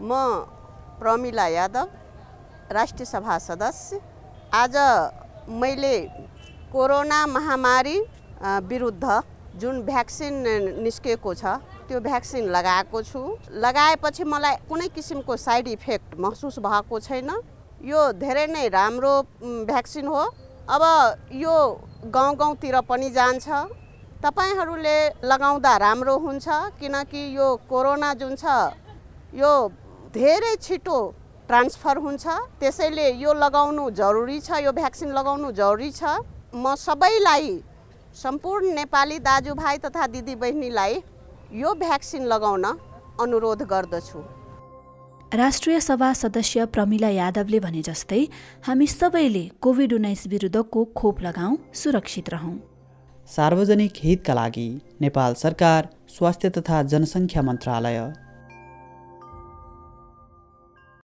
म प्रमिला यादव राष्ट्रिय सभा सदस्य। आज मैले कोरोना महामारी विरुद्ध जुन भ्याक्सिन निस्केको छ त्यो भ्याक्सिन लगाएको छु। लगाएपछि मलाई कुनै किसिमको साइड इफेक्ट महसुस भएको छैन। यो धेरै नै राम्रो भ्याक्सिन हो। अब यो गाउँ गाउँतिर पनि जान्छ। तपाईँहरूले लगाउँदा राम्रो हुन्छ किनकि यो कोरोना जुन छ यो धेरै छिटो ट्रान्सफर हुन्छ। त्यसैले यो लगाउनु जरुरी छ यो भ्याक्सिन लगाउनु जरुरी छ। म सबैलाई सम्पूर्ण नेपाली दाजुभाइ तथा दिदीबहिनीलाई यो भ्याक्सिन लगाउन अनुरोध गर्दछु। राष्ट्रिय सभा सदस्य प्रमिला यादवले भने जस्तै हामी सबैले कोभिड उन्नाइस विरुद्धको खोप लगाउँ सुरक्षित रहौँ। सार्वजनिक हितका लागि नेपाल सरकार स्वास्थ्य तथा जनसङ्ख्या मन्त्रालय।